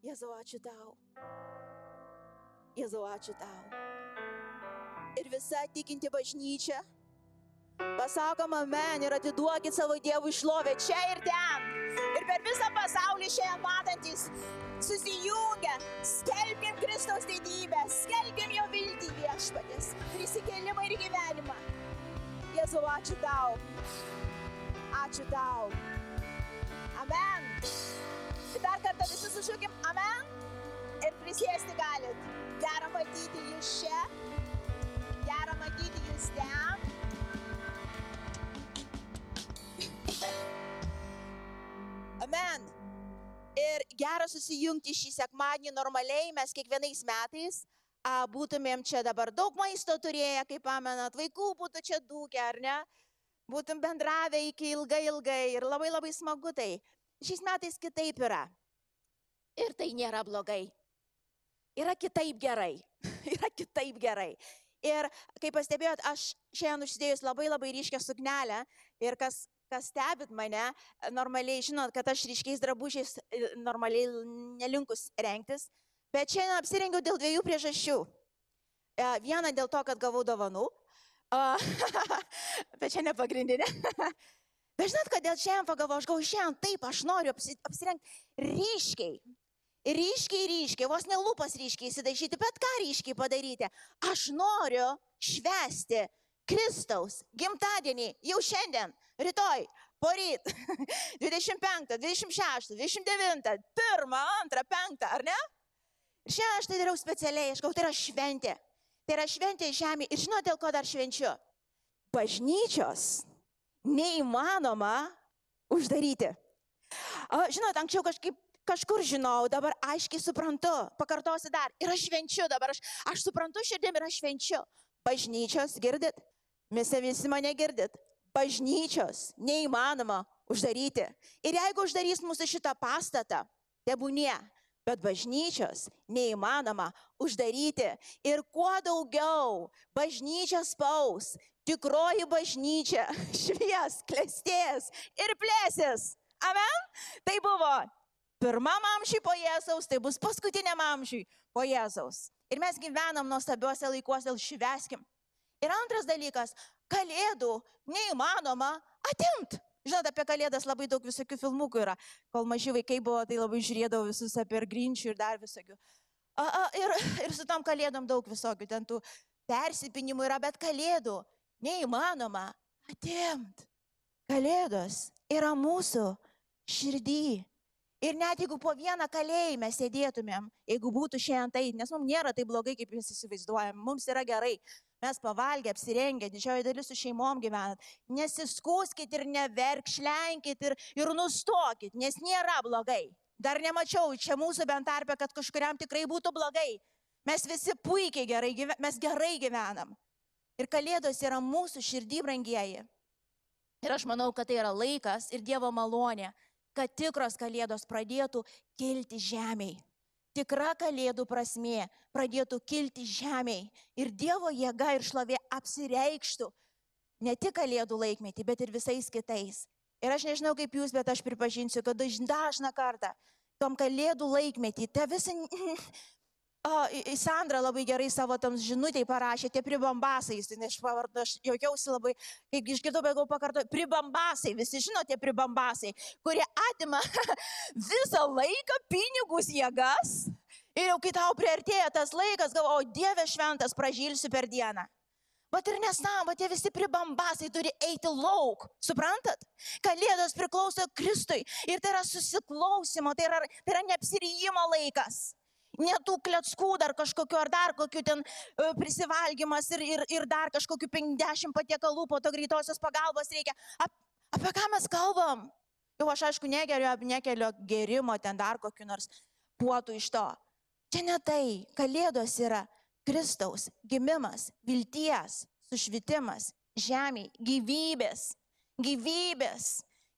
Jėzau, ačiū tau. Jėzau, ačiū tau. Ir visa tikinti bažnyčia. Pasakom amen ir atiduokit savo Dievui šlovę čia ir ten. Ir per visą pasaulį šiandien matantis susijungia. Skelbkim Kristaus didybę, skelbkim jo viltį viešpatės, prisikėlimą ir gyvenimą. Jėzau, ačiū tau. Ačiū tau. Amen. Dar kartą visi sušūkim amen. Ir prisėsti galit. Gera matyti jūs čia. Gera matyti jūs ten. Amen. Ir gera susijungti šį sekmadienį normaliai, mes kiekvienais metais a, būtumėm čia dabar daug maisto turėję, kaip pamenat, vaikų būtų čia dūkę, ar ne? Būtum bendravę iki ilgai ilgai ir labai labai smagu tai. Šiais metais kitaip yra. Ir tai nėra blogai. Yra kitaip gerai. yra kitaip gerai. Ir kaip pastebėjot, aš šiandien užsidėjus labai labai ryškę suknelę ir kas kas stebit mane, normaliai žinot, kad aš ryškiais drabužiais e, normaliai nelinkus rengtis, bet šiandien apsirengiau dėl dviejų priežasčių. E, viena dėl to, kad gavau dovanų, bet čia ne pagrindinė. bet žinot, kodėl šiandien pagalvoju, aš galvoju, šiandien taip, aš noriu apsirengti ryškiai. Ryškiai, ryškiai, vos ne lūpas ryškiai įsidažyti, bet ką ryškiai padaryti. Aš noriu švesti Kristaus gimtadienį jau šiandien, rytoj, poryt, 25, 26, 29, 1, 2, 5, ar ne? Šiandien aš tai dariau specialiai, aš galvoju, tai yra šventė. Tai yra šventė žemė. Ir žinote, dėl ko dar švenčiu? Bažnyčios neįmanoma uždaryti. Žinot, anksčiau kažkaip kažkur žinau, dabar aiškiai suprantu, pakartosiu dar. Ir aš švenčiu dabar, aš, aš suprantu širdiem ir aš švenčiu. Bažnyčios, girdit? Mes visi mane girdit. Bažnyčios neįmanoma uždaryti. Ir jeigu uždarys mūsų šitą pastatą, tebūnie, bet bažnyčios neįmanoma uždaryti. Ir kuo daugiau bažnyčia spaus, tikroji bažnyčia švies, klestės ir plėsis. Amen? Tai buvo pirmam amžiui po Jėzaus, tai bus paskutiniam amžiui po Jėzaus. Ir mes gyvenam nuostabiuose laikuose, šveskim. Ir antras dalykas, kalėdų neįmanoma atimti. Žinot, apie kalėdas labai daug visokių filmukų yra. Kol maži vaikai buvo, tai labai žiūrėdavau visus apie grinčių ir dar visokių. A, a, ir, ir su tom kalėdom daug visokių, ten tų persipinimų yra, bet kalėdų neįmanoma atimti. Kalėdos yra mūsų širdį. Ir net jeigu po vieną kalėjimą sėdėtumėm, jeigu būtų šiandien tai, nes mums nėra tai blogai, kaip jūs įsivaizduojam, mums yra gerai, mes pavalgę, apsirengę, didžioji dalis su šeimom gyvenat. Nesiskūskit ir neverkšlenkit ir, ir nustokit, nes nėra blogai. Dar nemačiau čia mūsų bent tarpe, kad kažkuriam tikrai būtų blogai. Mes visi puikiai gerai, mes gerai gyvenam. Ir kalėdos yra mūsų širdį brangieji. Ir aš manau, kad tai yra laikas ir Dievo malonė, kad tikros kalėdos pradėtų kilti žemiai tikra kalėdų prasme pradėtų kilti žemiai ir Dievo jėga ir šlovė apsireikštų ne tik kalėdų laikmetį, bet ir visais kitais. Ir aš nežinau kaip jūs, bet aš pripažinsiu, kad dažną kartą tom kalėdų laikmetį, te visą O, Sandra labai gerai savo tam žinutėj parašė, tie pribambasai, nes pavardu, aš jaukiausi labai, kaip išgirdau, bet gal pakartoju, pribambasai, visi žino tie pribambasai, kurie atima visą laiką, pinigus, jėgas. Ir jau kai tau priartėja tas laikas, galvoju, o Dieve šventas, pražylsiu per dieną. Bet ir nesamba, tie visi pribambasai turi eiti lauk, suprantat? Kalėdos priklauso Kristui ir tai yra susiklausimo, tai yra, tai yra neapsirijimo laikas ne tų kletskų dar kažkokiu ar dar kokiu ten e, prisivalgymas ir, ir, ir dar kažkokiu 50 patiekalų po to greitosios pagalbos reikia. Ap, apie ką mes kalbam? Jau aš aišku negeriu, nekeliu gerimo ten dar kokiu nors puotų iš to. Čia ne tai, kalėdos yra Kristaus gimimas, vilties, sušvitimas, žemė, gyvybės, gyvybės,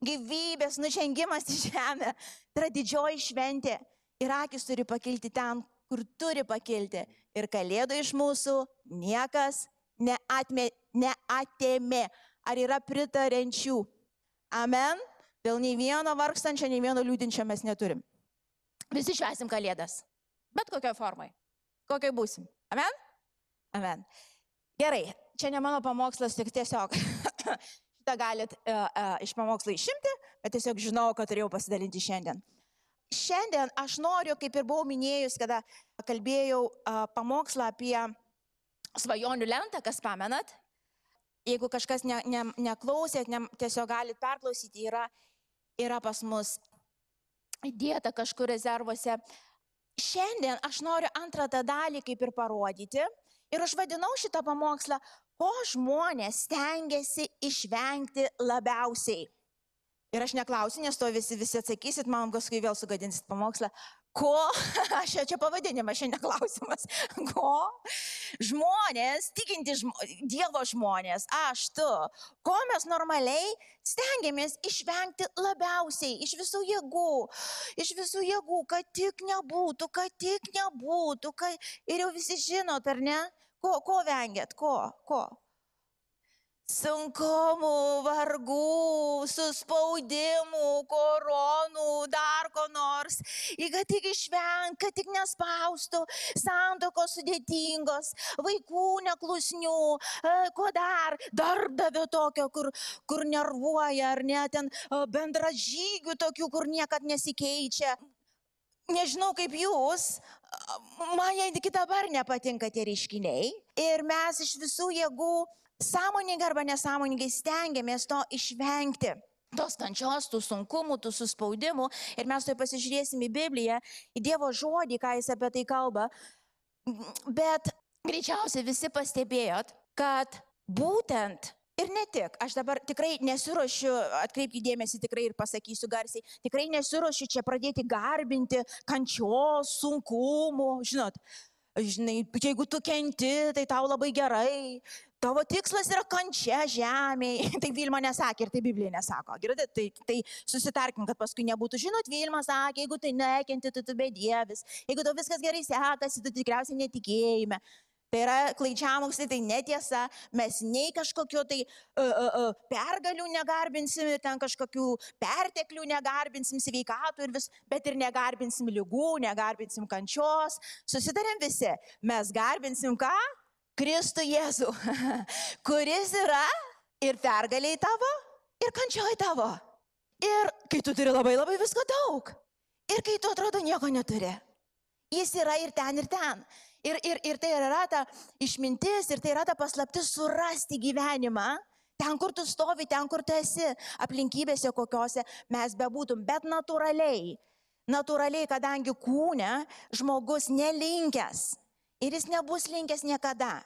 gyvybės nužengimas į žemę. Tai yra didžioji šventė ir akis turi pakilti ten, kur turi pakilti. Ir kalėdų iš mūsų niekas neatmė, neatėmė. Ar yra pritarenčių? Amen. Dėl nei vieno vargstančio, nei vieno liūdinčio mes neturim. Visi švesim kalėdas. Bet kokioje formai. Kokiai būsim. Amen? Amen. Gerai, čia ne mano pamokslas, tik tiesiog šitą galit uh, uh, iš pamokslo išimti, bet tiesiog žinau, kad turėjau pasidalinti šiandien. Šiandien aš noriu, kaip ir buvau minėjus, kada kalbėjau pamokslą apie svajonių lentą, kas pamenat. Jeigu kažkas ne, ne, neklausėt, ne, tiesiog galit perklausyti, yra, yra pas mus įdėta kažkur rezervuose. Šiandien aš noriu antrą tą dalį kaip ir parodyti. Ir aš vadinau šitą pamokslą, ko žmonės stengiasi išvengti labiausiai. Ir aš neklausiu, nes to visi, visi atsakysit, man paskui vėl sugadinsit pamokslą. Ko? Aš čia pavadinimas, šiandien klausimas. Ko? Žmonės, tikinti žmo, Dievo žmonės, aš tu, ko mes normaliai stengiamės išvengti labiausiai, iš visų jėgų, iš visų jėgų, kad tik nebūtų, kad tik nebūtų, kad... ir jau visi žinot, ar ne? Ko, ko vengiat, ko, ko? Sunkumų, vargų, suspaudimų, koronų, dar ko nors. Ir kad tik išvengt, kad tik nespaustų, santokos sudėtingos, vaikų neklusnių, e, ko dar, darbdavio tokio, kur, kur nervuoja, ar ne, ten e, bendražygių tokių, kur niekad nesikeičia. Nežinau kaip jūs, man iki dabar nepatinka tie reiškiniai. Ir mes iš visų jėgų sąmoningai arba nesąmoningai stengiamės to išvengti. Tos kančios, tų sunkumų, tų suspaudimų. Ir mes tai pasižiūrėsim į Bibliją, į Dievo žodį, ką jis apie tai kalba. Bet greičiausiai visi pastebėjot, kad būtent Ir ne tik, aš dabar tikrai nesiuošiu, atkreipkite dėmesį tikrai ir pasakysiu garsiai, tikrai nesiuošiu čia pradėti garbinti kančios, sunkumų, žinot, žinai, jeigu tu kenti, tai tau labai gerai, Tavo tikslas yra kančia žemėje. Tai Vilma nesakė ir tai Biblija nesako. Girdite, tai, tai susitarkim, kad paskui nebūtų. Žinot, Vilma sakė, jeigu tai nekenti, tai tu bedievis. Jeigu tau viskas gerai sekasi, tu tikriausiai netikėjime. Tai yra klaidžiamoksai, tai netiesa, mes nei kažkokio tai uh, uh, uh, pergalių negarbinsim, ten kažkokių perteklių negarbinsim sveikatų ir vis, bet ir negarbinsim lygų, negarbinsim kančios. Susidarėm visi, mes garbinsim ką? Kristų Jėzų, kuris yra ir pergaliai tavo, ir kančioj tavo. Ir kai tu turi labai labai visko daug. Ir kai tu atrodo nieko neturi. Jis yra ir ten, ir ten. Ir, ir, ir tai yra ta išmintis, ir tai yra ta paslaptis surasti gyvenimą. Ten, kur tu stovi, ten, kur tu esi, aplinkybėse kokiose mes bebūtum, bet natūraliai. Natūraliai, kadangi kūne žmogus nelinkęs ir jis nebus linkęs niekada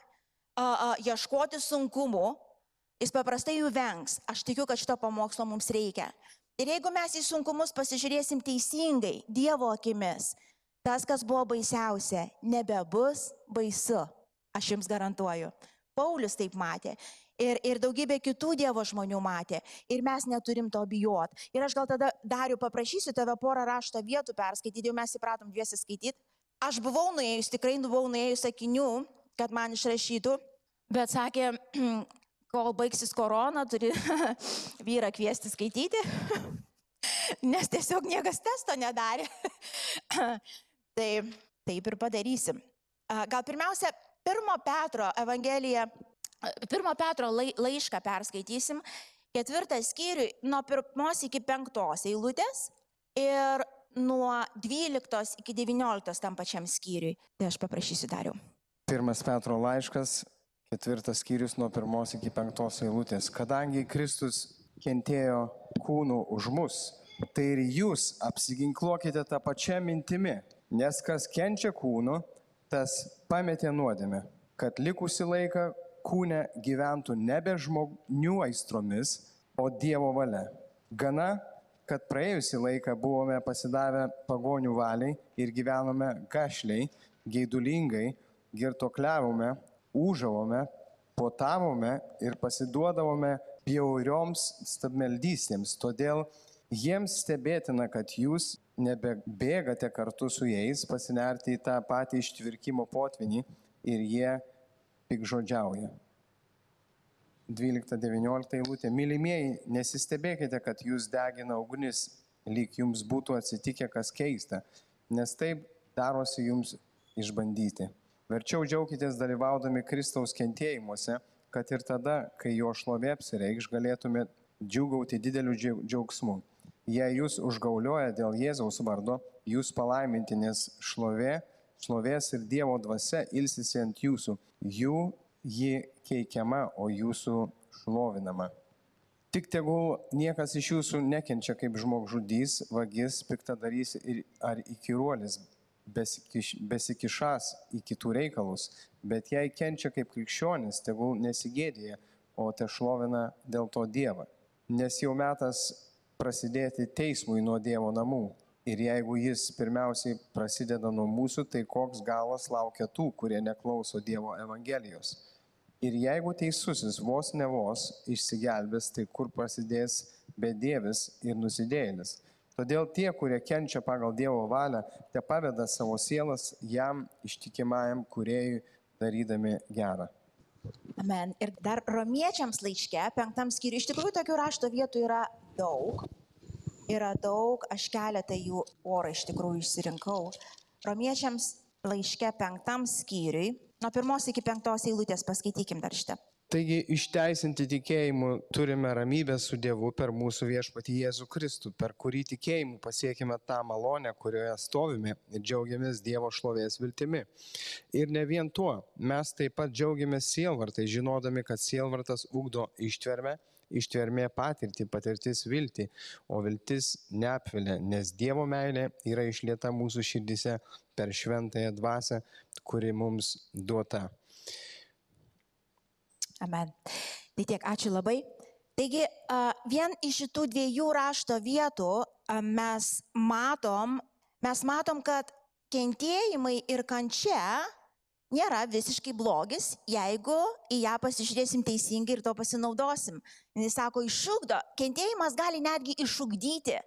a, a, ieškoti sunkumų, jis paprastai jų vengs. Aš tikiu, kad šito pamokslo mums reikia. Ir jeigu mes į sunkumus pasižiūrėsim teisingai, Dievo akimis, tas, kas buvo baisiausia, nebebus baisu. Aš jums garantuoju. Paulius taip matė. Ir, ir daugybė kitų Dievo žmonių matė. Ir mes neturim to bijot. Ir aš gal tada dariu paprašysiu tave porą rašto vietų perskaityti, jau mes įpratom dviesi skaityti. Aš buvau nuėjus, tikrai buvau nuėjus sakinių, kad man išrašytų, bet sakė, kol baigsis korona, turi vyrą kviesti skaityti, nes tiesiog niekas testo nedarė. tai taip ir padarysim. Gal pirmiausia, pirmo Petro Evangeliją, pirmo Petro laišką perskaitysim, ketvirtą skyrių nuo pirmos iki penktos eilutės ir nuo 12 iki 19 tam pačiam skyriui. Tai aš paprašysiu dariau. Pirmas Petro laiškas, ketvirtas skyrius nuo pirmos iki penktos eilutės. Kadangi Kristus kentėjo kūnų už mus, tai ir jūs apsiginkluokite tą pačią mintimį, nes kas kenčia kūnu, tas pametė nuodėmę, kad likusi laiką kūne gyventų nebe žmonių aistromis, o Dievo valia. Gana kad praėjusį laiką buvome pasidavę pagonių valiai ir gyvenome gašliai, geidulingai, girtokliavome, užavome, potavome ir pasiduodavome bjaurioms stabmeldystėms. Todėl jiems stebėtina, kad jūs nebebėgate kartu su jais pasinerti į tą patį ištvirkimo potvinį ir jie pikžodžiauja. 12-19 eilutė. Mylimieji, nesistebėkite, kad jūs degina ugnis, lyg jums būtų atsitikę kas keista. nes taip darosi jums išbandyti. Verčiau džiaukitės dalyvaudami Kristaus kentėjimuose, kad ir tada, kai jo šlovė apsireikš, galėtumėte džiugauti dideliu džiau- džiaugsmu. Jei jūs užgaulioja dėl Jėzaus vardo, jūs palaiminti, nes šlovė, šlovės ir Dievo dvasia ilsisi ant jūsų. Jų ji keikiama, o jūsų šlovinama. Tik tegul niekas iš jūsų nekenčia kaip žmogžudys, vagis, piktadarys ir, ar įkyruolis, besikiš, besikišas į kitų reikalus, bet jei kenčia kaip krikščionis, tegul nesigėdėja, o te šlovina dėl to Dievą. Nes jau metas prasidėti teismui nuo Dievo namų. Ir jeigu jis pirmiausiai prasideda nuo mūsų, tai koks galas laukia tų, kurie neklauso Dievo Evangelijos. Ir jeigu teisusis vos ne vos išsigelbės, tai kur prasidės bedievis ir nusidėjėlis. Todėl tie, kurie kenčia pagal Dievo valią, te paveda savo sielas jam ištikimajam kuriejui darydami gerą. Amen. Ir dar romiečiams laiške, penktam skyriui, iš tikrųjų tokių rašto vietų yra daug. Yra daug, aš keletą jų orą iš tikrųjų išsirinkau. Romiečiams laiške penktam skyriui, nuo pirmos iki penktos eilutės paskaitykim dar šitą. Taigi išteisinti tikėjimu turime ramybę su Dievu per mūsų viešpatį Jėzų Kristų, per kurį tikėjimu pasiekime tą malonę, kurioje stovime ir džiaugiamės Dievo šlovės viltimi. Ir ne vien tuo, mes taip pat džiaugiamės sielvartai, žinodami, kad sielvartas ugdo ištvermę, ištvermė patirtį, patirtis viltį, o viltis neapvilia, nes Dievo meilė yra išlieta mūsų širdise per šventąją dvasę, kuri mums duota. Amen. Tai tiek, ačiū labai. Taigi, vien iš šitų dviejų rašto vietų mes matom, mes matom, kad kentėjimai ir kančia nėra visiškai blogis, jeigu į ją pasižiūrėsim teisingai ir to pasinaudosim. Jis sako, išugdo, kentėjimas gali netgi išugdyti.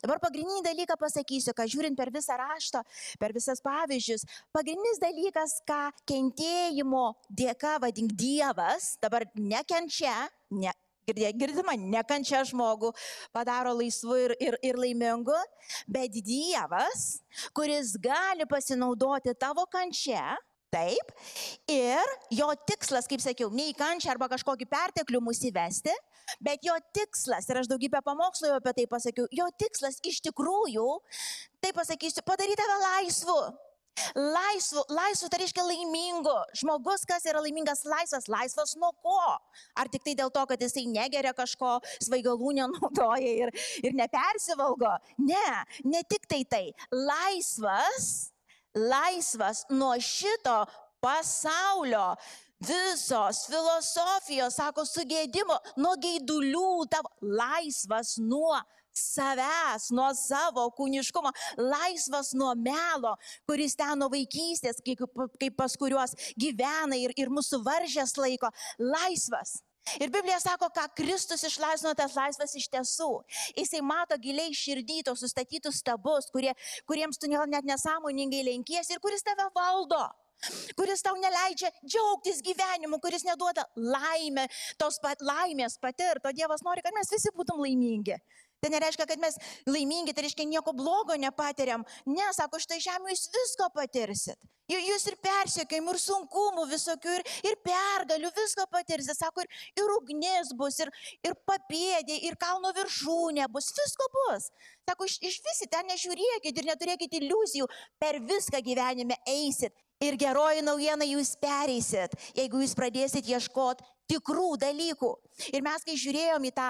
Dabar pagrindinį dalyką pasakysiu, kad žiūrint per visą raštą, per visas pavyzdžius, pagrindinis dalykas, ką kentėjimo dėka vadink Dievas, dabar nekenčia, ne, girdima, nekančia žmogų, padaro laisvu ir, ir, ir laimingu, bet Dievas, kuris gali pasinaudoti tavo kančia, Taip. Ir jo tikslas, kaip sakiau, ne į kančią arba kažkokį perteklių mūsų įvesti, bet jo tikslas, ir aš daugybę pamokslų jau apie tai pasakiau, jo tikslas iš tikrųjų, tai pasakysiu, padaryti tave laisvu. Laisvu, laisvu tai reiškia laimingu. Žmogus, kas yra laimingas laisvas, laisvas nuo ko? Ar tik tai dėl to, kad jisai negeria kažko, svaigalų nenaudoja ir, ir nepersivalgo? Ne, ne tik tai tai. Laisvas laisvas nuo šito pasaulio visos filosofijos, sako, sugėdimo, nuo gaidulių, tavo laisvas nuo savęs, nuo savo kūniškumo, laisvas nuo melo, kuris ten nuo vaikystės, kaip, kaip pas kuriuos gyvena ir, ir mūsų varžės laiko, laisvas. Ir Biblija sako, ką Kristus išlaisvino tas laisvas iš tiesų. Jisai mato giliai širdytos sustatytus stabus, kurie, kuriems tu net nesąmoningai lenkiesi ir kuris tave valdo. Kuris tau neleidžia džiaugtis gyvenimu, kuris neduoda laimę, tos pat laimės patirto. Dievas nori, kad mes visi būtum laimingi. Tai nereiškia, kad mes laimingi, tai reiškia nieko blogo nepatiriam. Ne, sako, štai žemė jūs visko patirsit. Jūs ir persiekimų, ir sunkumų visokių, ir, ir pergalių, visko patirsit. Sako, ir, ir ugnis bus, ir, ir papėdė, ir kalno viršūnė bus, visko bus. Sako, iš, iš visi ten nežiūrėkit ir neturėkit iliuzijų, per viską gyvenime eisit. Ir geroji naujiena jūs pereisit, jeigu jūs pradėsit ieškoti tikrų dalykų. Ir mes, kai žiūrėjom į tą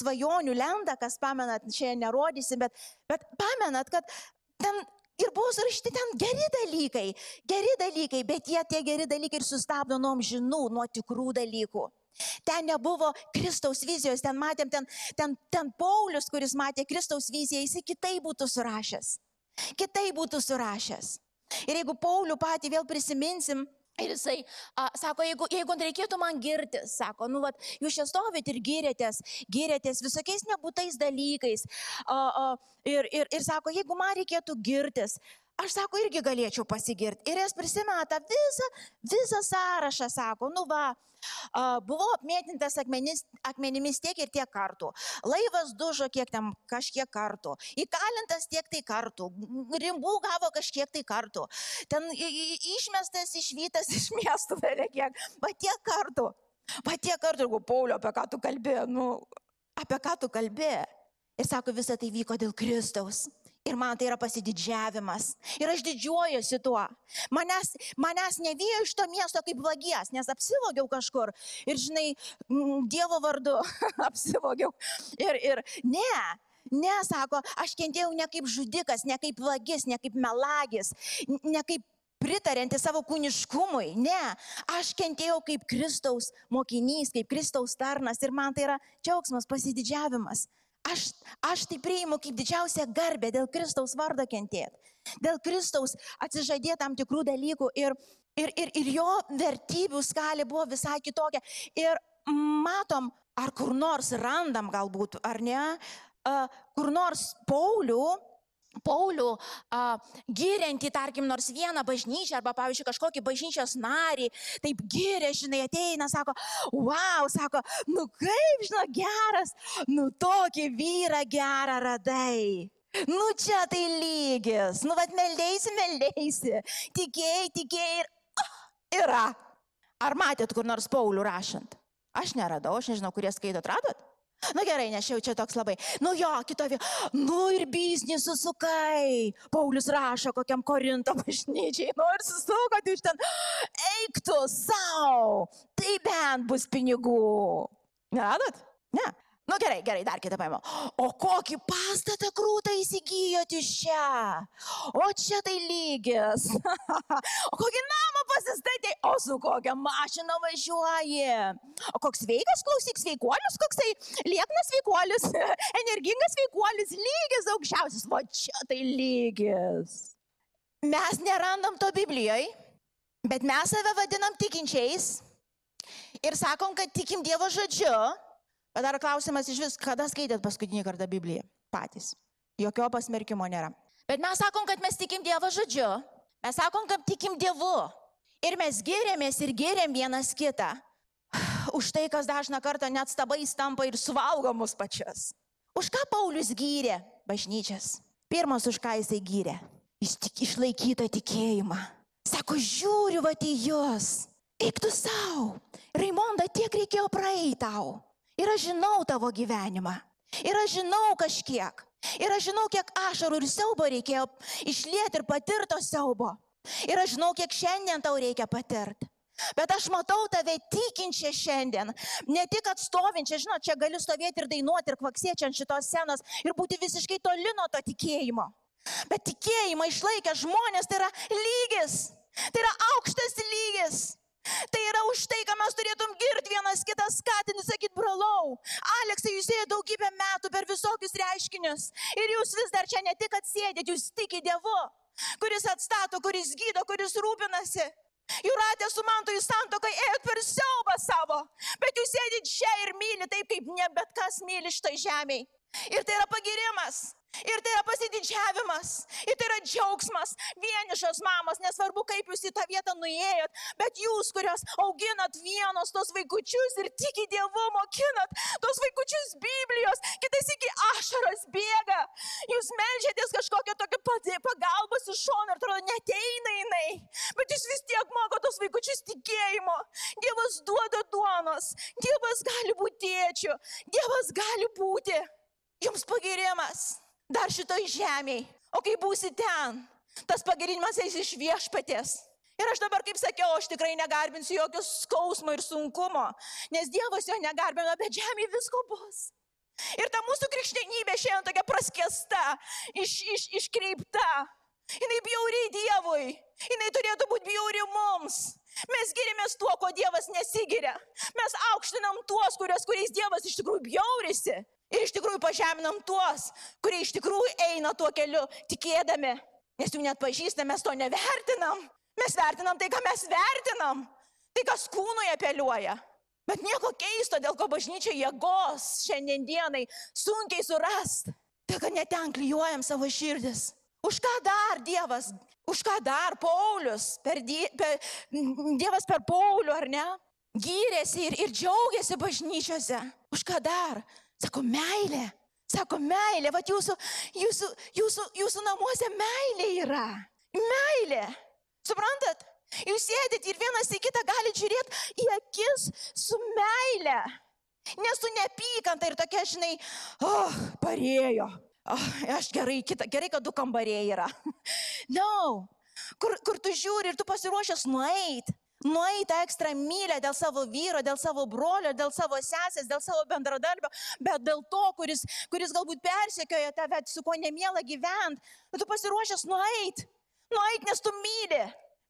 svajonių lendą, kas pamenat, čia nerodysim, bet, bet pamenat, kad ten ir buvo surašyti ten geri dalykai, geri dalykai, bet jie tie geri dalykai ir sustabdo nuo žinų, nuo tikrų dalykų. Ten nebuvo Kristaus vizijos, ten matėm, ten, ten, ten Paulius, kuris matė Kristaus viziją, jisai kitai būtų surašęs. Kitai būtų surašęs. Ir jeigu Paulių patį vėl prisiminsim, ir jisai a, sako, jeigu, jeigu reikėtų man girtis, sako, nu, vat, jūs čia stovit ir girėtės, girėtės visokiais nebūtais dalykais. A, a, ir, ir, ir sako, jeigu man reikėtų girtis, aš sako, irgi galėčiau pasigirti. Ir jis prisimena tą visą, visą sąrašą, sako, nu va, a, buvau apmėtintas akmenis, akmenimis tiek ir tiek kartų. Laivas dužo kiek ten kažkiek kartų. Įkalintas tiek tai kartų. Rimbų gavo kažkiek tai kartų. Ten išmestas, išvytas iš miestų vėliau kiek. Va tiek kartų. Va tiek kartų, jeigu Paulio, apie ką tu kalbėjai, nu, apie ką tu kalbėjai. Ir sako, visa tai vyko dėl Kristaus. Ir man tai yra pasididžiavimas. Ir aš didžiuojuosi tuo. Manęs, manęs nevijo iš to miesto kaip vagies, nes apsivogiau kažkur. Ir žinai, Dievo vardu apsivogiau. Ir, ir ne, ne, sako, aš kentėjau ne kaip žudikas, ne kaip vagis, ne kaip melagis, ne kaip pritarinti savo kūniškumui. Ne, aš kentėjau kaip Kristaus mokinys, kaip Kristaus tarnas ir man tai yra džiaugsmas, pasididžiavimas. Aš, aš tai priimu kaip didžiausią garbę dėl Kristaus vardo kentėti. Dėl Kristaus atsižadėti tam tikrų dalykų ir, ir, ir, ir jo vertybių skalė buvo visai kitokia. Ir matom, ar kur nors randam galbūt, ar ne, kur nors Paulių, Paulių a, giriantį, tarkim, nors vieną bažnyčią arba, pavyzdžiui, kažkokį bažnyčios narį, taip giria, žinai, ateina, sako, wow, sako, nu kaip, žinai, geras, nu tokį vyrą gerą radai. Nu čia tai lygis, nu vad meldėsi, meldėsi, tikėjai, tikėjai ir ah, yra. Ar matėt kur nors Paulių rašant? Aš neradau, aš nežinau, kurie skaito, atradot? Nu, gerai, nes jau čia toks labai. Nu jo, kito vėl. Nu ir biznį susukai. Paulius rašo kokiam Korinto bažnyčiai. Nu ir susukot iš ten. Eik tu savo. Tai bent bus pinigų. Neradot? Ne. Nu gerai, gerai, dar kitą paėmiau. O kokį pastatą krūtą įsigijot iš čia? O čia tai lygis. o kokį namą pasistatė? O su kokia mašina važiuoji? O koks veikas, klausyk, sveikuolis, koksai lieknas sveikuolis, energingas sveikuolis, lygis aukščiausias. Va čia tai lygis. Mes nerandam to Biblijoje, bet mes save vadinam tikinčiais ir sakom, kad tikim Dievo žodžiu. Bet dar klausimas iš vis, kada skaitėt paskutinį kartą Bibliją? Patys. Jokio pasmerkimo nėra. Bet mes sakom, kad mes tikim Dievo žodžiu. Mes sakom, kad tikim Dievu. Ir mes gėrėmės ir gėrėm vienas kitą. Už tai, kas dažna kartą net stabais tampa ir suvalgo mus pačias. Už ką Paulius gyrė bažnyčias? Pirmas, už ką jisai gyrė? Jis tik išlaikyto tikėjimą. Sako, žiūriu, va į jūs. Eik tu savo. Raimonda, tiek reikėjo praeiti tau. Ir aš žinau tavo gyvenimą. Ir aš žinau kažkiek. Ir aš žinau, kiek ašarų ir siaubo reikėjo išlieti ir patirto siaubo. Ir aš žinau, kiek šiandien tau reikia patirti. Bet aš matau tave tikinčią šiandien. Ne tik atstovinčią, žinot, čia galiu stovėti ir dainuoti ir kvaksėti ant šitos scenos ir būti visiškai toli nuo to tikėjimo. Bet tikėjimą išlaikę žmonės tai yra lygis. Tai yra aukštas lygis. Tai yra už tai, ką mes turėtum girti vienas kitą skatinti, sakyti, brolau. Aleksai, jūs ėjote daugybę metų per visokius reiškinius. Ir jūs vis dar čia ne tik atsėdėt, jūs tiki Dievu, kuris atstato, kuris gydo, kuris rūpinasi. Jūratė su mantu į santoką ėjot per siaubą savo, bet jūs sėdit čia ir myli taip, kaip ne bet kas myli šitą žemę. Ir tai yra pagirimas. Ir tai yra pasididžiavimas, ir tai yra džiaugsmas, vienišos mamos, nesvarbu kaip jūs į tą vietą nuėjot, bet jūs, kurios auginat vienos tos vaikučius ir tiki Dievu, mokinat tos vaikučius Biblijos, kitais iki ašaras bėga, jūs melžiatės kažkokią tokią padė- pagalbos iš šono ir atrodo neteina jinai, bet jūs vis tiek moko tos vaikučius tikėjimo. Dievas duoda duonos, Dievas gali būti tėčiu, Dievas gali būti. Jums pagirimas dar šitoj žemėje. O kai būsi ten, tas pagirinimas eis iš viešpatės. Ir aš dabar, kaip sakiau, aš tikrai negarbinsiu jokio skausmo ir sunkumo, nes Dievas jo negarbino, bet žemėje visko bus. Ir ta mūsų krikščionybė šiandien tokia praskesta, iš, iš, iškreipta. Jis bjauriai Dievui, jinai turėtų būti bjauri mums. Mes girimės tuo, ko Dievas nesigiria. Mes aukštinam tuos, kurios, kuriais Dievas iš tikrųjų bjaurisi. Ir iš tikrųjų pažeminam tuos, kurie iš tikrųjų eina tuo keliu, tikėdami. Nes jų net pažįstam, mes to nevertinam. Mes vertinam tai, ką mes vertinam. Tai, kas kūnui apeliuoja. Bet nieko keisto, dėl ko bažnyčia jėgos šiandien dienai sunkiai surast. Tai, kad neten klyjuojam savo širdis. Už ką dar Dievas, už ką dar Paulius, per, die, per, Dievas per Paulių, ar ne? Gyrėsi ir, ir džiaugiasi bažnyčiose. Už ką dar? Sako, meilė. Sako, meilė, va jūsų, jūsų, jūsų, jūsų namuose meilė yra. Meilė. Suprantat? Jūs sėdit ir vienas į kitą galite žiūrėti į akis su meilė. Ne su neapykanta ir tokia, žinai, oh, parėjo. Oh, aš gerai, kita, gerai, kad du kambariai yra. No. Kur, kur tu žiūri ir tu pasiruošęs nueit. Nueit tą ekstra mylę dėl savo vyro, dėl savo brolio, dėl savo sesės, dėl savo bendradarbio, bet dėl to, kuris, kuris galbūt persekioja tave, su kuo nemėla gyventi. Tu pasiruošęs nueit. Nueit, nes tu myli.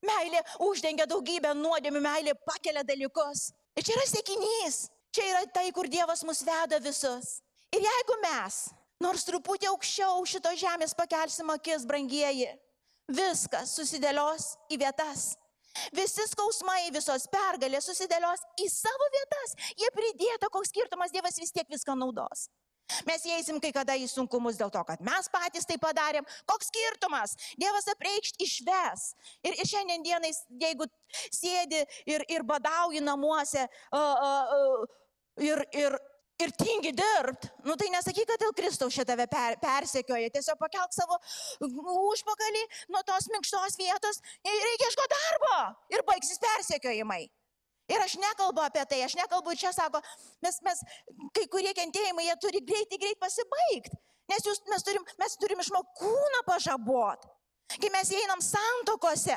Meilė uždengia daugybę nuodėmių, meilė pakelia dalykus. Ir čia yra sėkinys. Čia yra tai, kur Dievas mus veda visus. Ir jeigu mes, nors truputį aukščiau šito žemės pakelsim akis, brangieji, viskas susidėlios į vietas. Visi skausmai, visos pergalės susidėlios į savo vietas. Jie pridėta, koks skirtumas Dievas vis tiek viską naudos. Mes įeisim kai kada į sunkumus dėl to, kad mes patys tai padarėm. Koks skirtumas? Dievas apreikšt išves. Ir, ir šiandien dienai, jeigu sėdi ir, ir badauji namuose uh, uh, uh, ir, ir, ir tingi dirbti, nu tai nesakyk, kad dėl Kristaus šitą per, persekioja. Tiesiog pakelk savo užpakalį nuo tos minkštos vietos ir reikia ieško darbo. Ir baigsis persekiojimai. Ir aš nekalbu apie tai, aš nekalbu čia, sako, mes, mes kai kurie kentėjimai, jie turi greitai, greit pasibaigti. Nes jūs, mes, turim, mes turim išmokti kūną pažabot. Kai mes einam santokose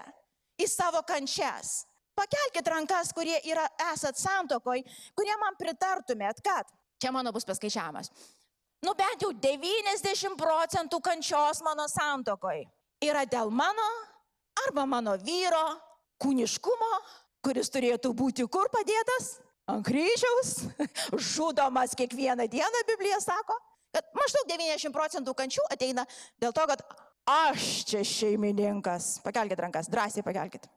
į savo kančias. Pakelkite rankas, kurie yra, esat santokoj, kurie man pritartumėt, kad, čia mano bus paskaičiavimas, nu bent jau 90 procentų kančios mano santokoj yra dėl mano arba mano vyro kūniškumo kuris turėtų būti kur padėtas? Ant kryžiaus, žudomas kiekvieną dieną, Biblija sako, kad maždaug 90 procentų kančių ateina dėl to, kad aš čia šeimininkas. Pakelkite rankas, drąsiai pakelkite.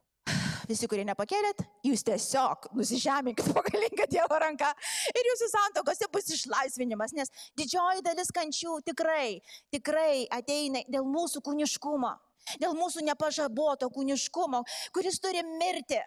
Visi, kurie nepakėlėt, jūs tiesiog nusižeminkit po galingą Dievo ranką ir jūsų santokose bus išlaisvinimas, nes didžioji dalis kančių tikrai, tikrai ateina dėl mūsų kūniškumo, dėl mūsų nepažaboto kūniškumo, kuris turi mirti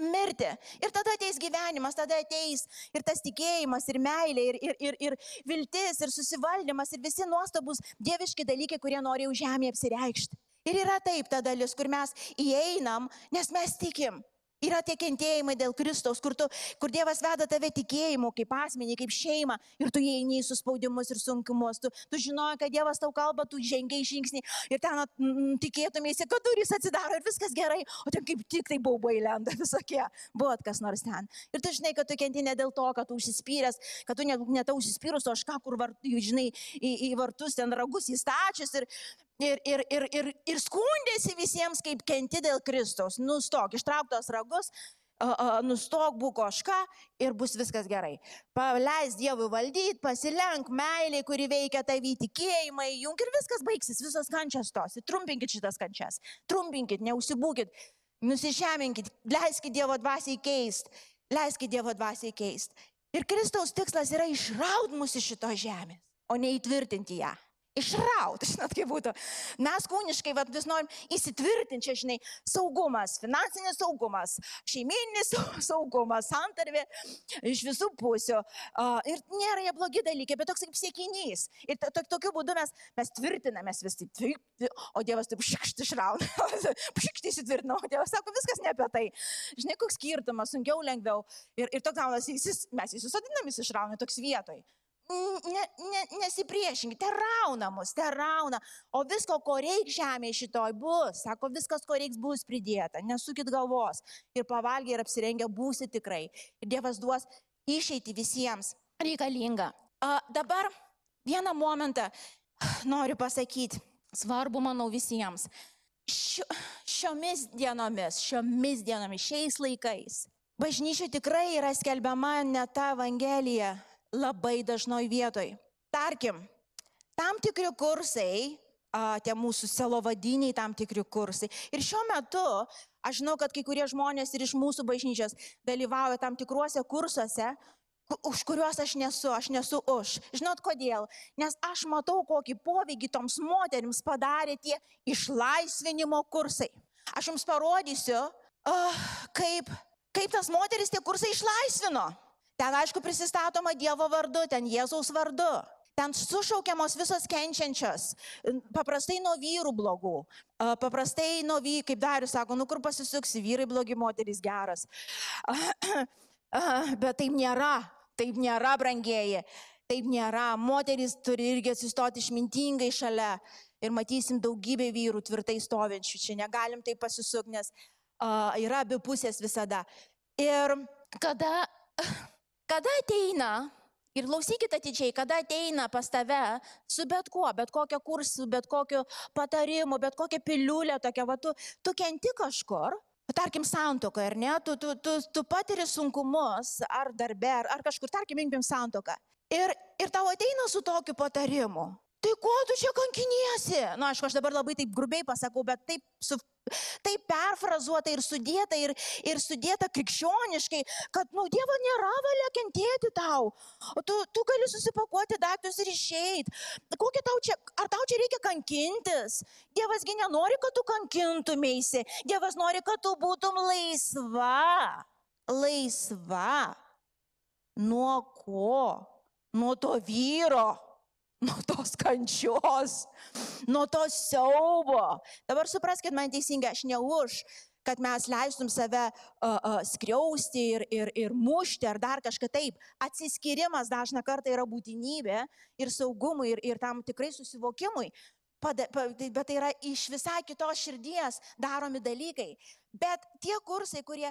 mirti. Ir tada ateis gyvenimas, tada ateis ir tas tikėjimas, ir meilė, ir, ir, ir, ir viltis, ir susivaldymas, ir visi nuostabus dieviški dalykai, kurie nori už žemę apsireikšti. Ir yra taip ta dalis, kur mes įeinam, nes mes tikim. Yra tie kentėjimai dėl Kristaus, kur, tu, kur Dievas veda tave tikėjimu, kaip asmenį, kaip šeimą, ir tu įeini į suspaudimus ir sunkumus. Tu, tu žinoji, kad Dievas tau kalba, tu žengiai žingsnį ir ten mm, tikėtumėsi, kad durys atsidaro ir viskas gerai, o ten kaip tik tai baubai lenda visokie, buvo kas nors ten. Ir tu žinai, kad tu kenti ne dėl to, kad tu užsispyręs, kad tu net, net užsispyrus, o aš ką kur, vart, žinai, į, į vartus ten ragus įstačius ir, ir, ir, ir, ir, ir skundėsi visiems, kaip kenti dėl Kristaus. Nustok, ištrauktos ragus, nustok būk oška ir bus viskas gerai. Paleis Dievui valdyti, pasilenk meiliai, kuri veikia tavį tikėjimai, jung ir viskas baigsis, visos kančias tos. Trumpinkit šitas kančias, trumpinkit, neužsibūkit, nusižeminkit, leiskit Dievo dvasiai keist, leiskit Dievo dvasiai keist. Ir Kristaus tikslas yra išraud mus iš šito žemės, o ne įtvirtinti ją. Išraut, žinot, kaip būtų. Mes kūniškai vat, vis norim įsitvirtinti, čia, žinai, saugumas, finansinis saugumas, šeimininis saugumas, santarvė iš visų pusių. Ir nėra jie blogi dalykai, bet toks kaip siekinys. Ir to, to, tokiu būdu mes, mes tvirtinamės vis taip, o Dievas taip šikšti išrauna, šikšti įsitvirtina, o Dievas sako, viskas ne apie tai. Žinai, koks skirtumas, sunkiau, lengviau. Ir, ir toks gaunas, mes įsisodinam, jis išrauna toks vietoj ne, ne, nesipriešinkite, te rauna mus, te rauna, o visko, ko reikia žemėje šitoj bus, sako, viskas, ko reiks, bus pridėta, nesukit galvos ir pavalgę ir apsirengę būsi tikrai. Ir Dievas duos išeiti visiems reikalinga. A, dabar vieną momentą noriu pasakyti, svarbu, manau, visiems. Šio, šiomis dienomis, šiomis dienomis, šiais laikais, bažnyčia tikrai yra skelbiama ne ta Evangelija, labai dažnoj vietoj. Tarkim, tam tikri kursai, tie mūsų selovadiniai tam tikri kursai. Ir šiuo metu aš žinau, kad kai kurie žmonės ir iš mūsų bažnyčios dalyvauja tam tikruose kursuose, ku- už kuriuos aš nesu, aš nesu už. Žinot kodėl? Nes aš matau, kokį poveikį toms moteriams padarė tie išlaisvinimo kursai. Aš jums parodysiu, uh, kaip, kaip tas moteris tie kursai išlaisvino. Ten, aišku, prisistatoma Dievo vardu, ten Jėzaus vardu. Ten sušaukiamos visos kenčiančios, paprastai nuo vyrų blogų, paprastai nuo vyrų, kaip Darius sako, nu kur pasisuksi, vyrai blogi, moterys geras. Bet taip nėra, taip nėra, brangieji, taip nėra. Moterys turi irgi atsistoti išmintingai šalia ir matysim daugybę vyrų tvirtai stovinčių. Čia negalim taip pasisukti, nes yra abi pusės visada. Ir kada, kada ateina, ir klausykite atidžiai, kada ateina pas tave su bet kuo, bet kokiu kursu, bet kokiu patarimu, bet kokia piliulė tokia, va, tu, tu kenti kažkur, tarkim, santoką, ar ne, tu, tu, tu, tu patiri sunkumus, ar darbe, ar, ar kažkur, tarkim, imkim santoką. Ir, ir tau ateina su tokiu patarimu. Tai ko tu čia kankiniesi? Na, aišku, aš dabar labai taip grubiai pasakau, bet taip, su, taip perfrazuota ir sudėta, ir, ir sudėta krikščioniškai, kad, nu, Dievo nėra valia kentėti tau. Tu, tu gali susipakuoti daiktus ir išeiti. Kokia tau čia, ar tau čia reikia kankintis? Dievasgi nenori, kad tu kankintumėsi. Dievas nori, kad tu būtum laisva. Laisva. Nuo ko? Nuo to vyro nuo tos kančios, nuo to siaubo. Dabar supraskite man teisingai, aš ne už, kad mes leistum save uh, uh, skriausti ir, ir, ir mušti ar dar kažką taip. Atsiskirimas dažna kartą yra būtinybė ir saugumui, ir, ir tam tikrai susivokimui. Pada, pa, tai- bet tai yra iš visai kitos širdies daromi dalykai. Bet tie kursai, kurie,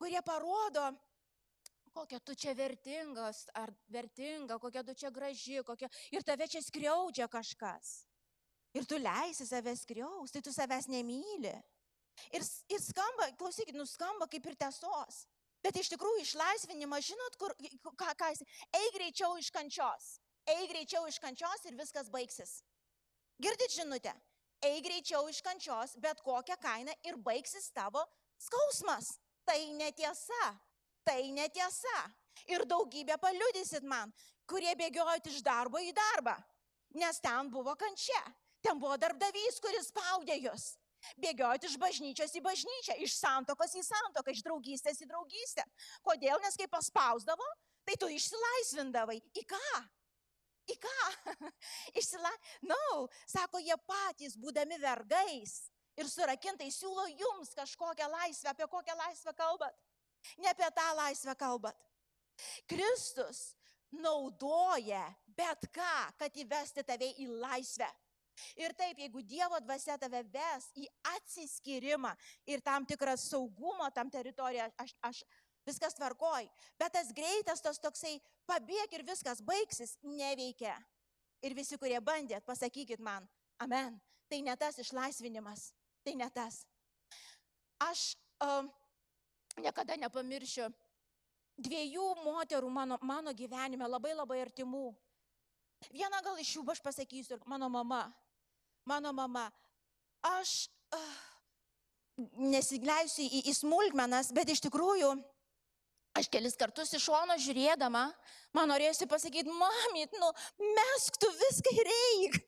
kurie parodo, kokia tu čia vertingas ar vertinga, kokia tu čia graži, kokia... ir tave čia skriaudžia kažkas. Ir tu leisi save skriaus, tai tu savęs nemyli. Ir, ir skamba, klausykit, nuskamba kaip ir tiesos. Bet iš tikrųjų išlaisvinimas, žinot, kur, ką, ką jis, eik greičiau iš kančios. Eik greičiau iš kančios ir viskas baigsis. Girdit žinutę? Eik greičiau iš kančios, bet kokią kainą ir baigsis tavo skausmas. Tai netiesa. Tai netiesa. Ir daugybę paliudysit man, kurie bėgiojot iš darbo į darbą. Nes ten buvo kančia. Ten buvo darbdavys, kuris spaudė jūs. Bėgiojot iš bažnyčios į bažnyčią, iš santokos į santoką, iš draugystės į draugystę. Kodėl? Nes kai paspausdavo, tai tu išsilaisvindavai. Į ką? Į ką? Išsila... Na, no, sako, jie patys, būdami vergais ir surakintai, siūlo jums kažkokią laisvę, apie kokią laisvę kalbat. Ne apie tą laisvę kalbat. Kristus naudoja bet ką, kad įvesti tave į laisvę. Ir taip, jeigu Dievo dvasia tave ves į atsiskyrimą ir tam tikrą saugumą, tam teritoriją, aš, aš viskas tvarkoj, bet tas greitas, tas toksai pabėg ir viskas baigsis, neveikia. Ir visi, kurie bandėt, pasakykit man, amen, tai ne tas išlaisvinimas, tai ne tas. Aš um, niekada nepamiršiu dviejų moterų mano, mano gyvenime, labai labai artimų. Vieną gal iš jų aš pasakysiu, mano mama. Mano mama. Aš uh, nesileisiu į, į smulkmenas, bet iš tikrųjų, aš kelis kartus iš šono žiūrėdama, man norėjusi pasakyti, mamit, nu, mesk tu viską ir eik.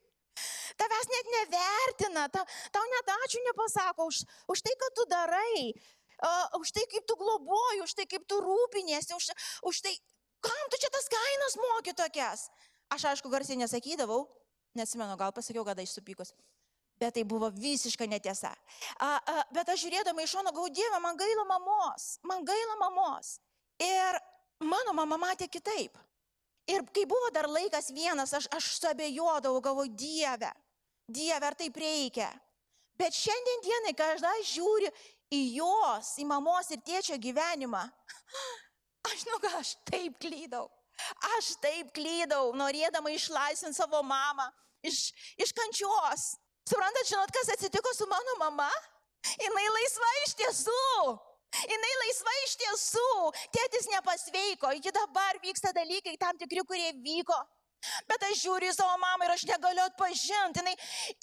Tavęs net nevertina, ta, tau net ačiū nepasako už, už tai, kad tu darai, uh, už tai, kaip tu globoji, už tai, kaip tu rūpinėsi, už, už tai, kam tu čia tas kainas moki tokias. Aš aišku garsiai nesakydavau, nesimenu, gal pasakiau, kada išsupykus. Bet tai buvo visiška netiesa. A, a, bet aš žiūrėdama iš šono gau Dievą, man gaila mamos, man gaila mamos. Ir mano mama matė kitaip. Ir kai buvo dar laikas vienas, aš, aš suabejodavau, galvoju, Dieve, Dieve, ar taip reikia. Bet šiandien dienai, kai aš dar žiūriu į jos, į mamos ir tėčio gyvenimą, aš žinau, kad aš taip klydau. Aš taip klydau, norėdama išlaisvinti savo mamą iš, iš kančios. Suprantat, žinot, kas atsitiko su mano mama? Jis laisva iš tiesų. Jis laisva iš tiesų. Tėtis nepasveiko. Iki dabar vyksta dalykai tam tikri, kurie vyko. Bet aš žiūriu į savo mamą ir aš negaliu atpažinti. Jinai,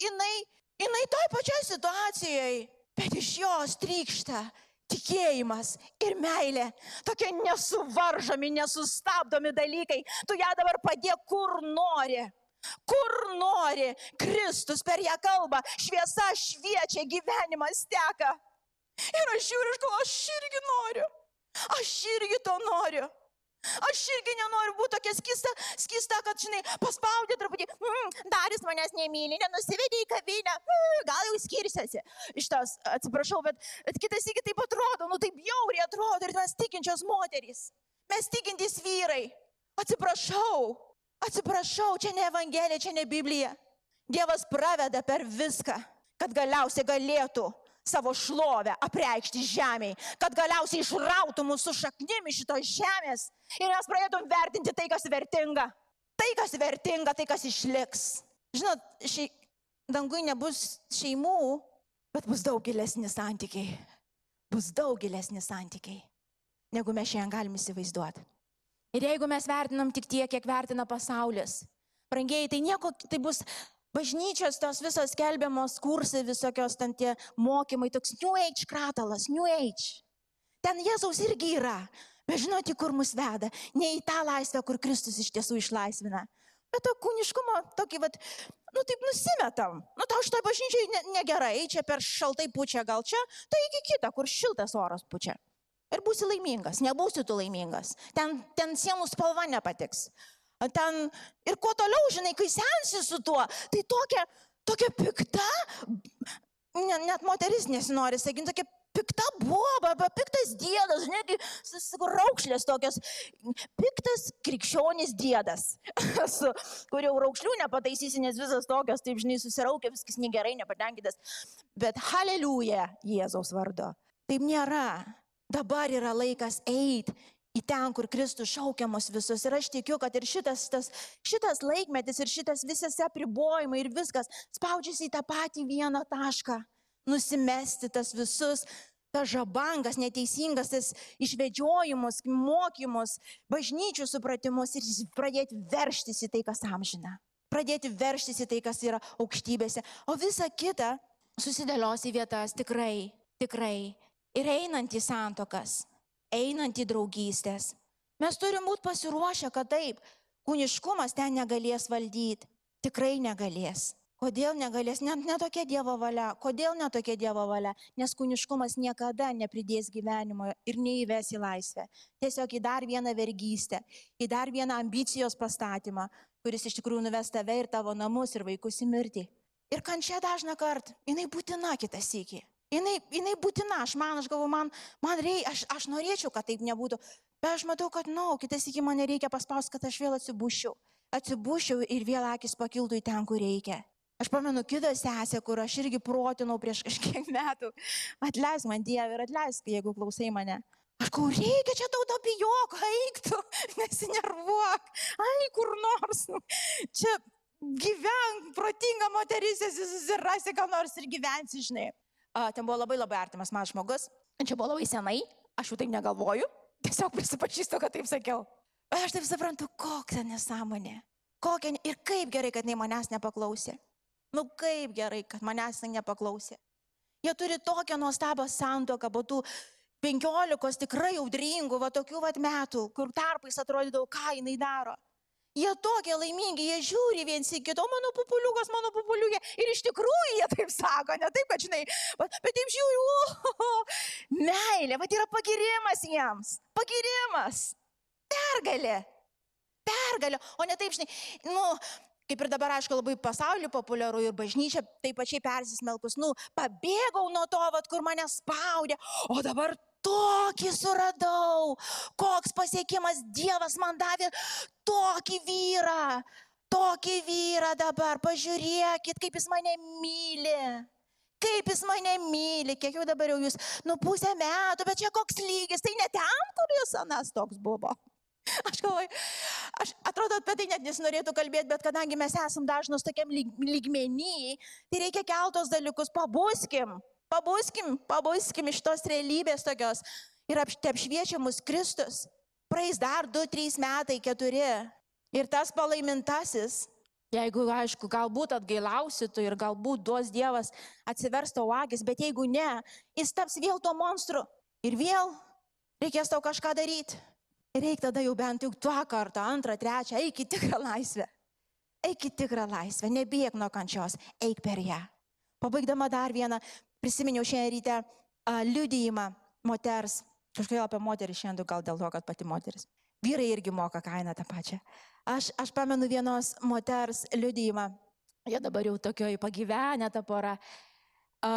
jinai, jinai toj pačioj situacijoje. Bet iš jos trykšta tikėjimas ir meilė. Tokie nesuvaržomi, nesustabdomi dalykai. Tu ją dabar padėk kur nori. Kur nori. Kristus per ją kalba. Šviesa šviečia, gyvenimas teka. Ir aš žiūriu, aš galvoju, aš irgi noriu. Aš irgi to noriu. Aš irgi nenoriu būti tokia skista, skista kad, žinai, paspaudė truputį, mm, daris manęs nemyli, nenusivedė į kavinę, mm, gal jau skirsiasi. Iš tos, atsiprašau, bet, bet kitas iki taip atrodo, nu taip jauriai atrodo ir mes tikinčios moterys, mes tikintys vyrai. Atsiprašau, atsiprašau, čia ne Evangelija, čia ne Biblija. Dievas praveda per viską, kad galiausiai galėtų savo šlovę apreikšti žemėje, kad galiausiai išrautų mūsų šaknimi šitos žemės ir mes pradėtum vertinti tai, kas vertinga. Tai, kas vertinga, tai, kas išliks. Žinot, šei, dangui nebus šeimų, bet bus daug gilesni santykiai. Bus daug gilesni santykiai, negu mes šiandien galime įsivaizduoti. Ir jeigu mes vertinam tik tiek, kiek vertina pasaulis, brangiai, tai nieko, tai bus bažnyčios tos visos skelbiamos kursai, visokios ten tie mokymai, toks New Age kratalas, New Age. Ten Jėzaus irgi yra, bet žinoti, kur mus veda. Ne į tą laisvę, kur Kristus iš tiesų išlaisvina. Bet to kūniškumo tokį, vat, nu taip nusimetam. Nu tau šitą bažnyčiai ne, negerai, čia per šaltai pučia gal čia, tai iki kitą, kur šiltas oras pučia. Ir būsi laimingas, nebūsi tu laimingas. Ten, ten sienų spalva nepatiks. Ten ir kuo toliau, žinai, kai sensi su tuo, tai tokia, tokia pikta, ne, net moteris nesinori, sakykim, tokia pikta boba, arba piktas dėdas, žinai, raukšlės tokios, piktas krikščionis dėdas, su, kur jau raukšlių nepataisysi, nes visas tokios, taip žinai, susiraukia, viskas negerai, nepatenkintas. Bet haleliuja Jėzaus vardu. Taip nėra. Dabar yra laikas eiti į ten, kur Kristus šaukia mus visus. Ir aš tikiu, kad ir šitas, tas, šitas laikmetis, ir šitas visas apribojimai, ir viskas spaudžiasi į tą patį vieną tašką. Nusimesti tas visus, tas žabangas, neteisingas, tas išvedžiojimus, mokymus, bažnyčių supratimus ir pradėti verštis į tai, kas amžina. Pradėti verštis į tai, kas yra aukštybėse. O visa kita susidėlios į vietas tikrai, tikrai. Ir einant į santokas, einant į draugystės. Mes turim būti pasiruošę, kad taip, kūniškumas ten negalės valdyti. Tikrai negalės. Kodėl negalės? Net ne tokia Dievo valia. Kodėl ne tokia Dievo valia? Nes kūniškumas niekada nepridės gyvenimo ir neįves į laisvę. Tiesiog į dar vieną vergystę, į dar vieną ambicijos pastatymą, kuris iš tikrųjų nuves tave ir tavo namus ir vaikus į mirtį. Ir kančia dažna kart, jinai būtina kitas iki. Jinai, jinai būtina, aš man, aš galvoju, man, man reikia, aš, aš norėčiau, kad taip nebūtų. Bet aš matau, kad, na, no, kitas iki mane reikia paspausti, kad aš vėl atsibušiau. Atsibušiau ir vėl akis pakiltų į ten, kur reikia. Aš pamenu kitą sesę, kur aš irgi protinau prieš kažkiek metų. Atleisk man Dievą ir atleisk, jeigu klausai mane. Aš kau reikia čia tau to bijok, eiktų, nesinervuok, ai kur nors. Čia gyvenk, protinga moteris, esi susirasi, ką nors ir gyvensi, žinai. Ten buvo labai labai artimas man žmogus. Čia buvo labai senai, aš jau taip negalvoju. Tiesiog prisipažįstu, kad taip sakiau. Bet aš taip suprantu, kokia nesąmonė. Kokia ir kaip gerai, kad jinai manęs nepaklausė. Nu kaip gerai, kad manęs nepaklausė. Jie turi tokią nuostabą santoką, po tų penkiolikos tikrai audringų, va tokių va metų, kur tarpais atrodydavo, ką jinai daro. Jie tokie laimingi, jie žiūri viens į kitą, mano pupuliukas, mano pupuliukė. Ir iš tikrųjų jie taip sako, ne taip, kad žinai, bet, bet taip žiūri, o, meilė, bet yra pagirimas jiems, pagirimas, pergalė, pergalė, o ne taip, žinai, nu, kaip ir dabar, aišku, labai pasauliu populiaru ir bažnyčia taip pačiai persismelkus, nu, pabėgau nuo to, vat, kur mane spaudė, o dabar tokį suradau, koks pasiekimas Dievas man davė, tokį vyrą, tokį vyrą dabar, pažiūrėkit, kaip jis mane myli. Kaip jis mane myli, kiek jau dabar jau jūs, nu pusę metų, bet čia koks lygis, tai ne ten, kur jūs anas toks buvo. Aš galvoju, aš atrodo, apie tai net nesinorėtų kalbėti, bet kadangi mes esam dažnus tokiam lyg, lygmenį, tai reikia keltos dalykus, pabuskim, pabuskim, pabuskim iš tos realybės tokios ir apšviečia mus Kristus. Praeis dar 2, 3 metai, 4. Ir tas palaimintasis, jeigu, aišku, galbūt atgailausitų ir galbūt duos Dievas atsivers tavo akis, bet jeigu ne, jis taps vėl to monstru. Ir vėl reikės tau kažką daryti. Reikia tada jau bent jau tą kartą, antrą, trečią, eik į tikrą laisvę. Eik į tikrą laisvę, nebėg nuo kančios, eik per ją. Pabaigdama dar vieną, prisiminiau šiandien ryte a, liudijimą moters. Kažkaip apie moterį šiandien gal dėl to, kad pati moteris. Vyrai irgi moka kainą tą pačią. Aš, aš pamenu vienos moters liudijimą. Jie dabar jau tokioji pagyvenę ta pora. A,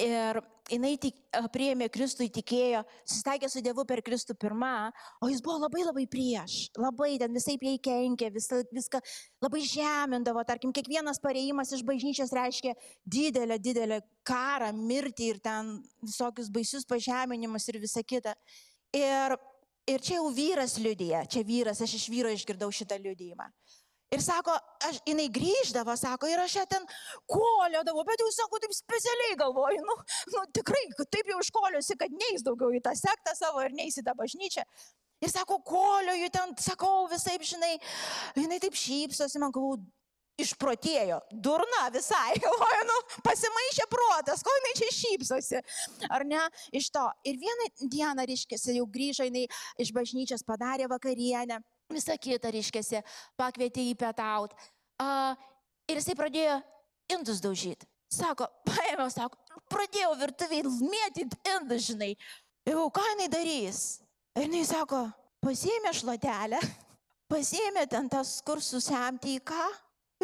ir jinai tik, a, priėmė Kristų, įtikėjo, susitaikė su Dievu per Kristų pirmą, o jis buvo labai labai prieš, labai ten visai jai kenkė, visą, viską labai žemindavo, tarkim, kiekvienas pareimas iš bažnyčios reiškia didelę, didelę karą, mirtį ir ten visokius baisius pažeminimus ir visa kita. Ir, ir čia jau vyras liudija, čia vyras, aš iš vyro išgirdau šitą liudijimą. Ir sako, aš, jinai grįždavo, sako, ir aš ją ten koliodavau, bet jau sako, taip specialiai galvoju, nu, nu tikrai, taip jau iškoliuosi, kad neįs daugiau į tą sektą savo ir neįs į tą bažnyčią. Ir sako, kolioju ten, sakau, visai, žinai, jinai taip šypsosi, man galvoju, išprotėjo, durna visai, galvoju, nu, pasimaišė protas, ko jinai čia šypsosi, ar ne, iš to. Ir vieną dieną, reiškia, jau grįžo jinai iš bažnyčios, padarė vakarienę visą kitą, reiškia, pakvietė į pietaut. Uh, ir jisai pradėjo indus daužyti. Sako, paėmiau, sako, pradėjau virtuviai mėtyti indus, žinai. Jau ką jinai darys? Ir jinai sako, pasiėmė šluotelę, pasiėmė ten tas, kur susemti į ką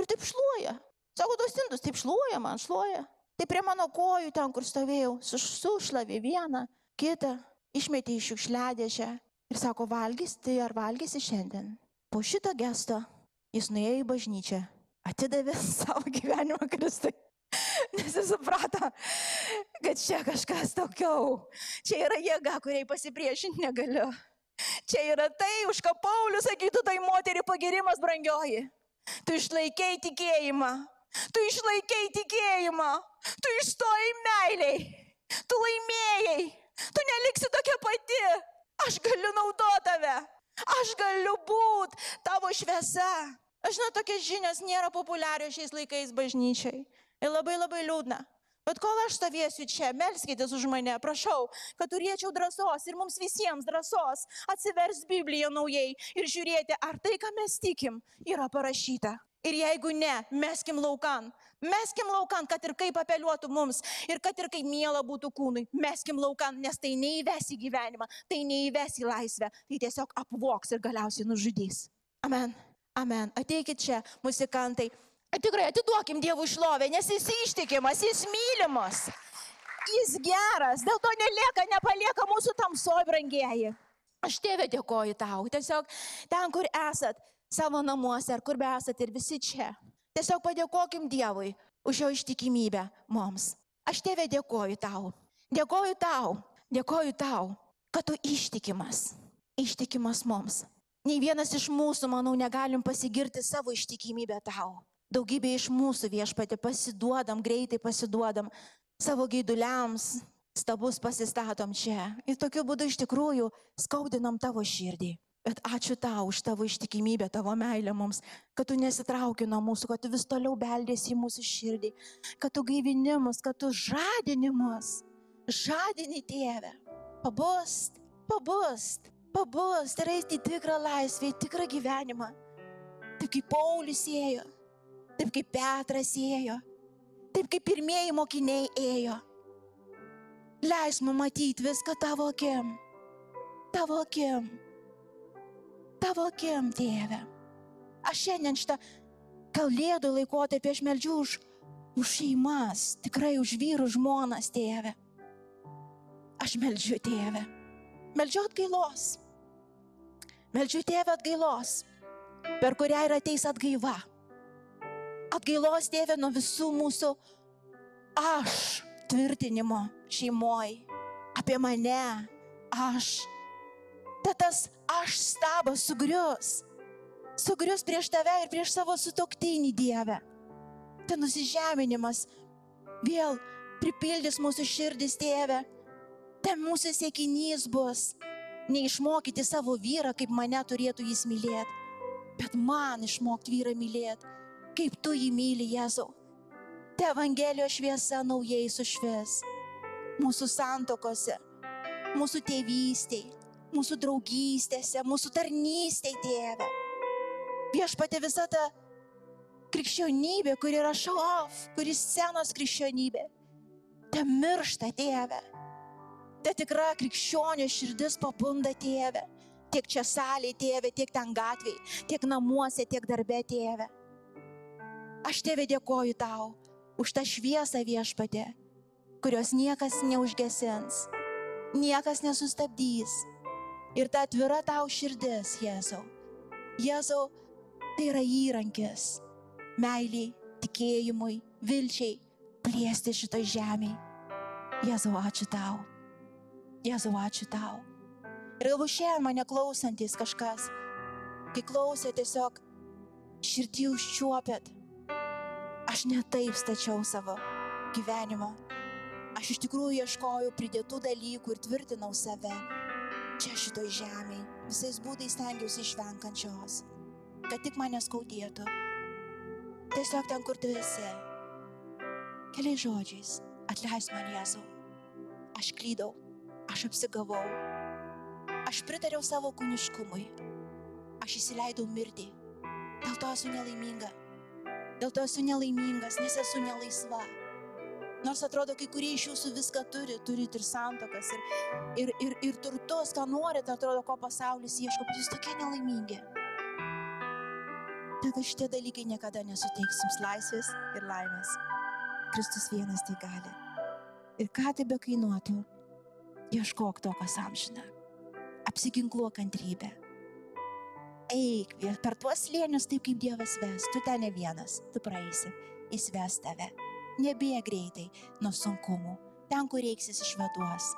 ir taip šluoja. Sako, tos indus taip šluoja, man šluoja. Tai prie mano kojų ten, kur stovėjau, sušlavė vieną, kitą, išmetė į šiukšliadėžę Ir sako, valgys, tai ar valgysi šiandien? Po šito gesto jis nuėjo į bažnyčią, atidavė savo gyvenimą Kristui. Nes jis suprato, kad čia kažkas daugiau. Čia yra jėga, kuriai pasipriešinti negaliu. Čia yra tai, už ką Paulius sakytų tai moteriai pagirimas brangioji. Tu išlaikiai tikėjimą. Tu išlaikiai tikėjimą. Tu išstojai meiliai. Tu laimėjai. Tu neliksi tokia pati. Aš galiu naudoti tave. Aš galiu būti tavo šviesa. Aš žinau, tokios žinios nėra populiarios šiais laikais bažnyčiai. Ir labai labai liūdna. Bet kol aš stovėsiu čia, melskitės už mane, prašau, kad turėčiau drąsos ir mums visiems drąsos atsivers Bibliją naujai ir žiūrėti, ar tai, ką mes tikim, yra parašyta. Ir jeigu ne, meskim laukan. Meskim laukan, kad ir kaip apeliuotų mums ir kad ir kaip miela būtų kūnui. Meskim laukan, nes tai neįves į gyvenimą, tai neįves į laisvę, tai tiesiog apvoks ir galiausiai nužudys. Amen. Amen. Ateikit čia, muzikantai. Tikrai atiduokim Dievui šlovę, nes jis ištikimas, jis mylimas. Jis geras, dėl to nelieka, nepalieka mūsų tamsoj, brangieji. Aš tėvė dėkoju tau. Tiesiog ten, kur esat, savo namuose, ar kur be esat ir visi čia. Tiesiog padėkokim Dievui už jo ištikimybę mums. Aš tėvė dėkoju tau. Dėkoju tau. Dėkoju tau, kad tu ištikimas. Ištikimas mums. Nei vienas iš mūsų, manau, negalim pasigirti savo ištikimybę tau. Daugybė iš mūsų viešpatį pasiduodam, greitai pasiduodam savo gaiduliams, stabus pasistatom čia. Ir tokiu būdu iš tikrųjų skaudinam tavo širdį. Bet ačiū tau už tavo ištikimybę, tavo meilę mums, kad tu nesitrauki nuo mūsų, kad tu vis toliau beldėsi į mūsų širdį, kad tu gaivinimus, kad tu žadinimus, žadini tėvę. Pabust, pabust, pabust ir eiti į tikrą laisvę, į tikrą gyvenimą. Taip kaip Paulius ėjo, taip kaip Petras ėjo, taip kaip pirmieji mokiniai ėjo. Leis man matyti viską tavo akim, tavo akim, tavo akim, tėve. Aš šiandien šitą kalėdų laikotarpį aš meldžiu už, už šeimas, tikrai už vyrų žmonas, tėve. Aš meldžiu, tėve. Meldžiu atgailos. Meldžiu, tėve, atgailos, per kurią ir ateis atgaiva atgailos tėvė nuo visų mūsų aš tvirtinimo šeimoji, apie mane, aš. Tad tas aš stabas sugrius, sugrius prieš tave ir prieš savo sutoktinį Dievę. Ten nusižeminimas vėl pripildys mūsų širdis tėvę. Ten mūsų siekinys bus neišmokyti savo vyrą, kaip mane turėtų jis mylėti, bet man išmokti vyrą mylėti kaip tu jį myli, Jėzau. Te Evangelijos šviesa naujai sušvies. mūsų santokose, mūsų tėvystėje, mūsų draugystėse, mūsų tarnystėje, tėve. Viešpatė visa ta krikščionybė, kuri yra šof, kuri scenos krikščionybė, te miršta, tėve. Te tikra krikščionio širdis pabunda, tėve. Tiek čia salėje, tėve, tiek ten gatvėje, tiek namuose, tiek darbe, tėve. Aš tėve dėkoju tau už tą šviesą viešpatė, kurios niekas neužgesins, niekas nesustabdys. Ir ta atvira tau širdis, Jėzau. Jėzau, tai yra įrankis meiliai, tikėjimui, vilčiai plėsti šitoj žemėje. Jėzau, ačiū tau. Jėzau, ačiū tau. Ir galbūt šiandien mane klausantis kažkas, kai klausė tiesiog širdį užčiuopėt, aš netaip stačiau savo gyvenimo. Aš iš tikrųjų ieškojau pridėtų dalykų ir tvirtinau save čia šitoj žemėje. Visais būdais stengiausi išvenkančios, kad tik mane skaudėtų. Tiesiog ten, kur tu esi. Keliais žodžiais, atleis man Jėzau. Aš klydau, aš apsigavau. Aš pritariau savo kūniškumui. Aš įsileidau mirtį. Dėl to esu nelaiminga. Dėl to esu nelaimingas, nes esu nelaisva. Nors atrodo, kai kurie iš jūsų viską turi, turit ir santokas, ir, ir, ir, ir turtus, ką norit, atrodo, ko pasaulis ieško, bet jūs tokie nelaimingi. Tada šitie dalykai niekada nesuteiks jums laisvės ir laimės. Kristus vienas tai gali. Ir ką tai be kainuotų, ieškok to, kas amžina. Apsiginkluok kantrybę. Eik per tuos slėnius taip, kaip Dievas ves. Tu ten ne vienas, tu praeisi. Jis ves tave. Nebėg greitai nuo sunkumų. Ten, kur reiksis išvaduos.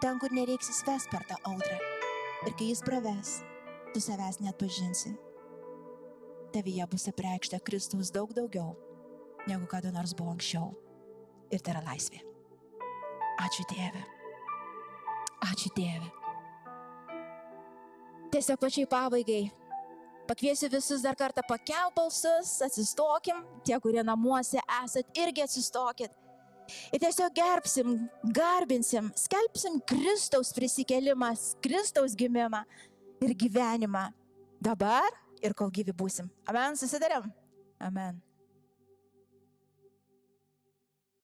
Ten, kur nereiksis ves per tą audrą. Ir kai jis praves, tu savęs net pažinsi. Tavyje bus apreikšta Kristaus daug daugiau, negu kada nors buvo anksčiau. Ir tai yra laisvė. Ačiū Dieve. Ačiū Dieve. Tiesiog pačiai pabaigai. Pakviesiu visus dar kartą pakel balsus, atsistokim, tie, kurie namuose esat, irgi atsistokit. Ir tiesiog gerbsim, garbinsim, skelbsim Kristaus prisikelimą, Kristaus gimimą ir gyvenimą. Dabar ir kol gyvi būsim. Amen, susidarėm. Amen.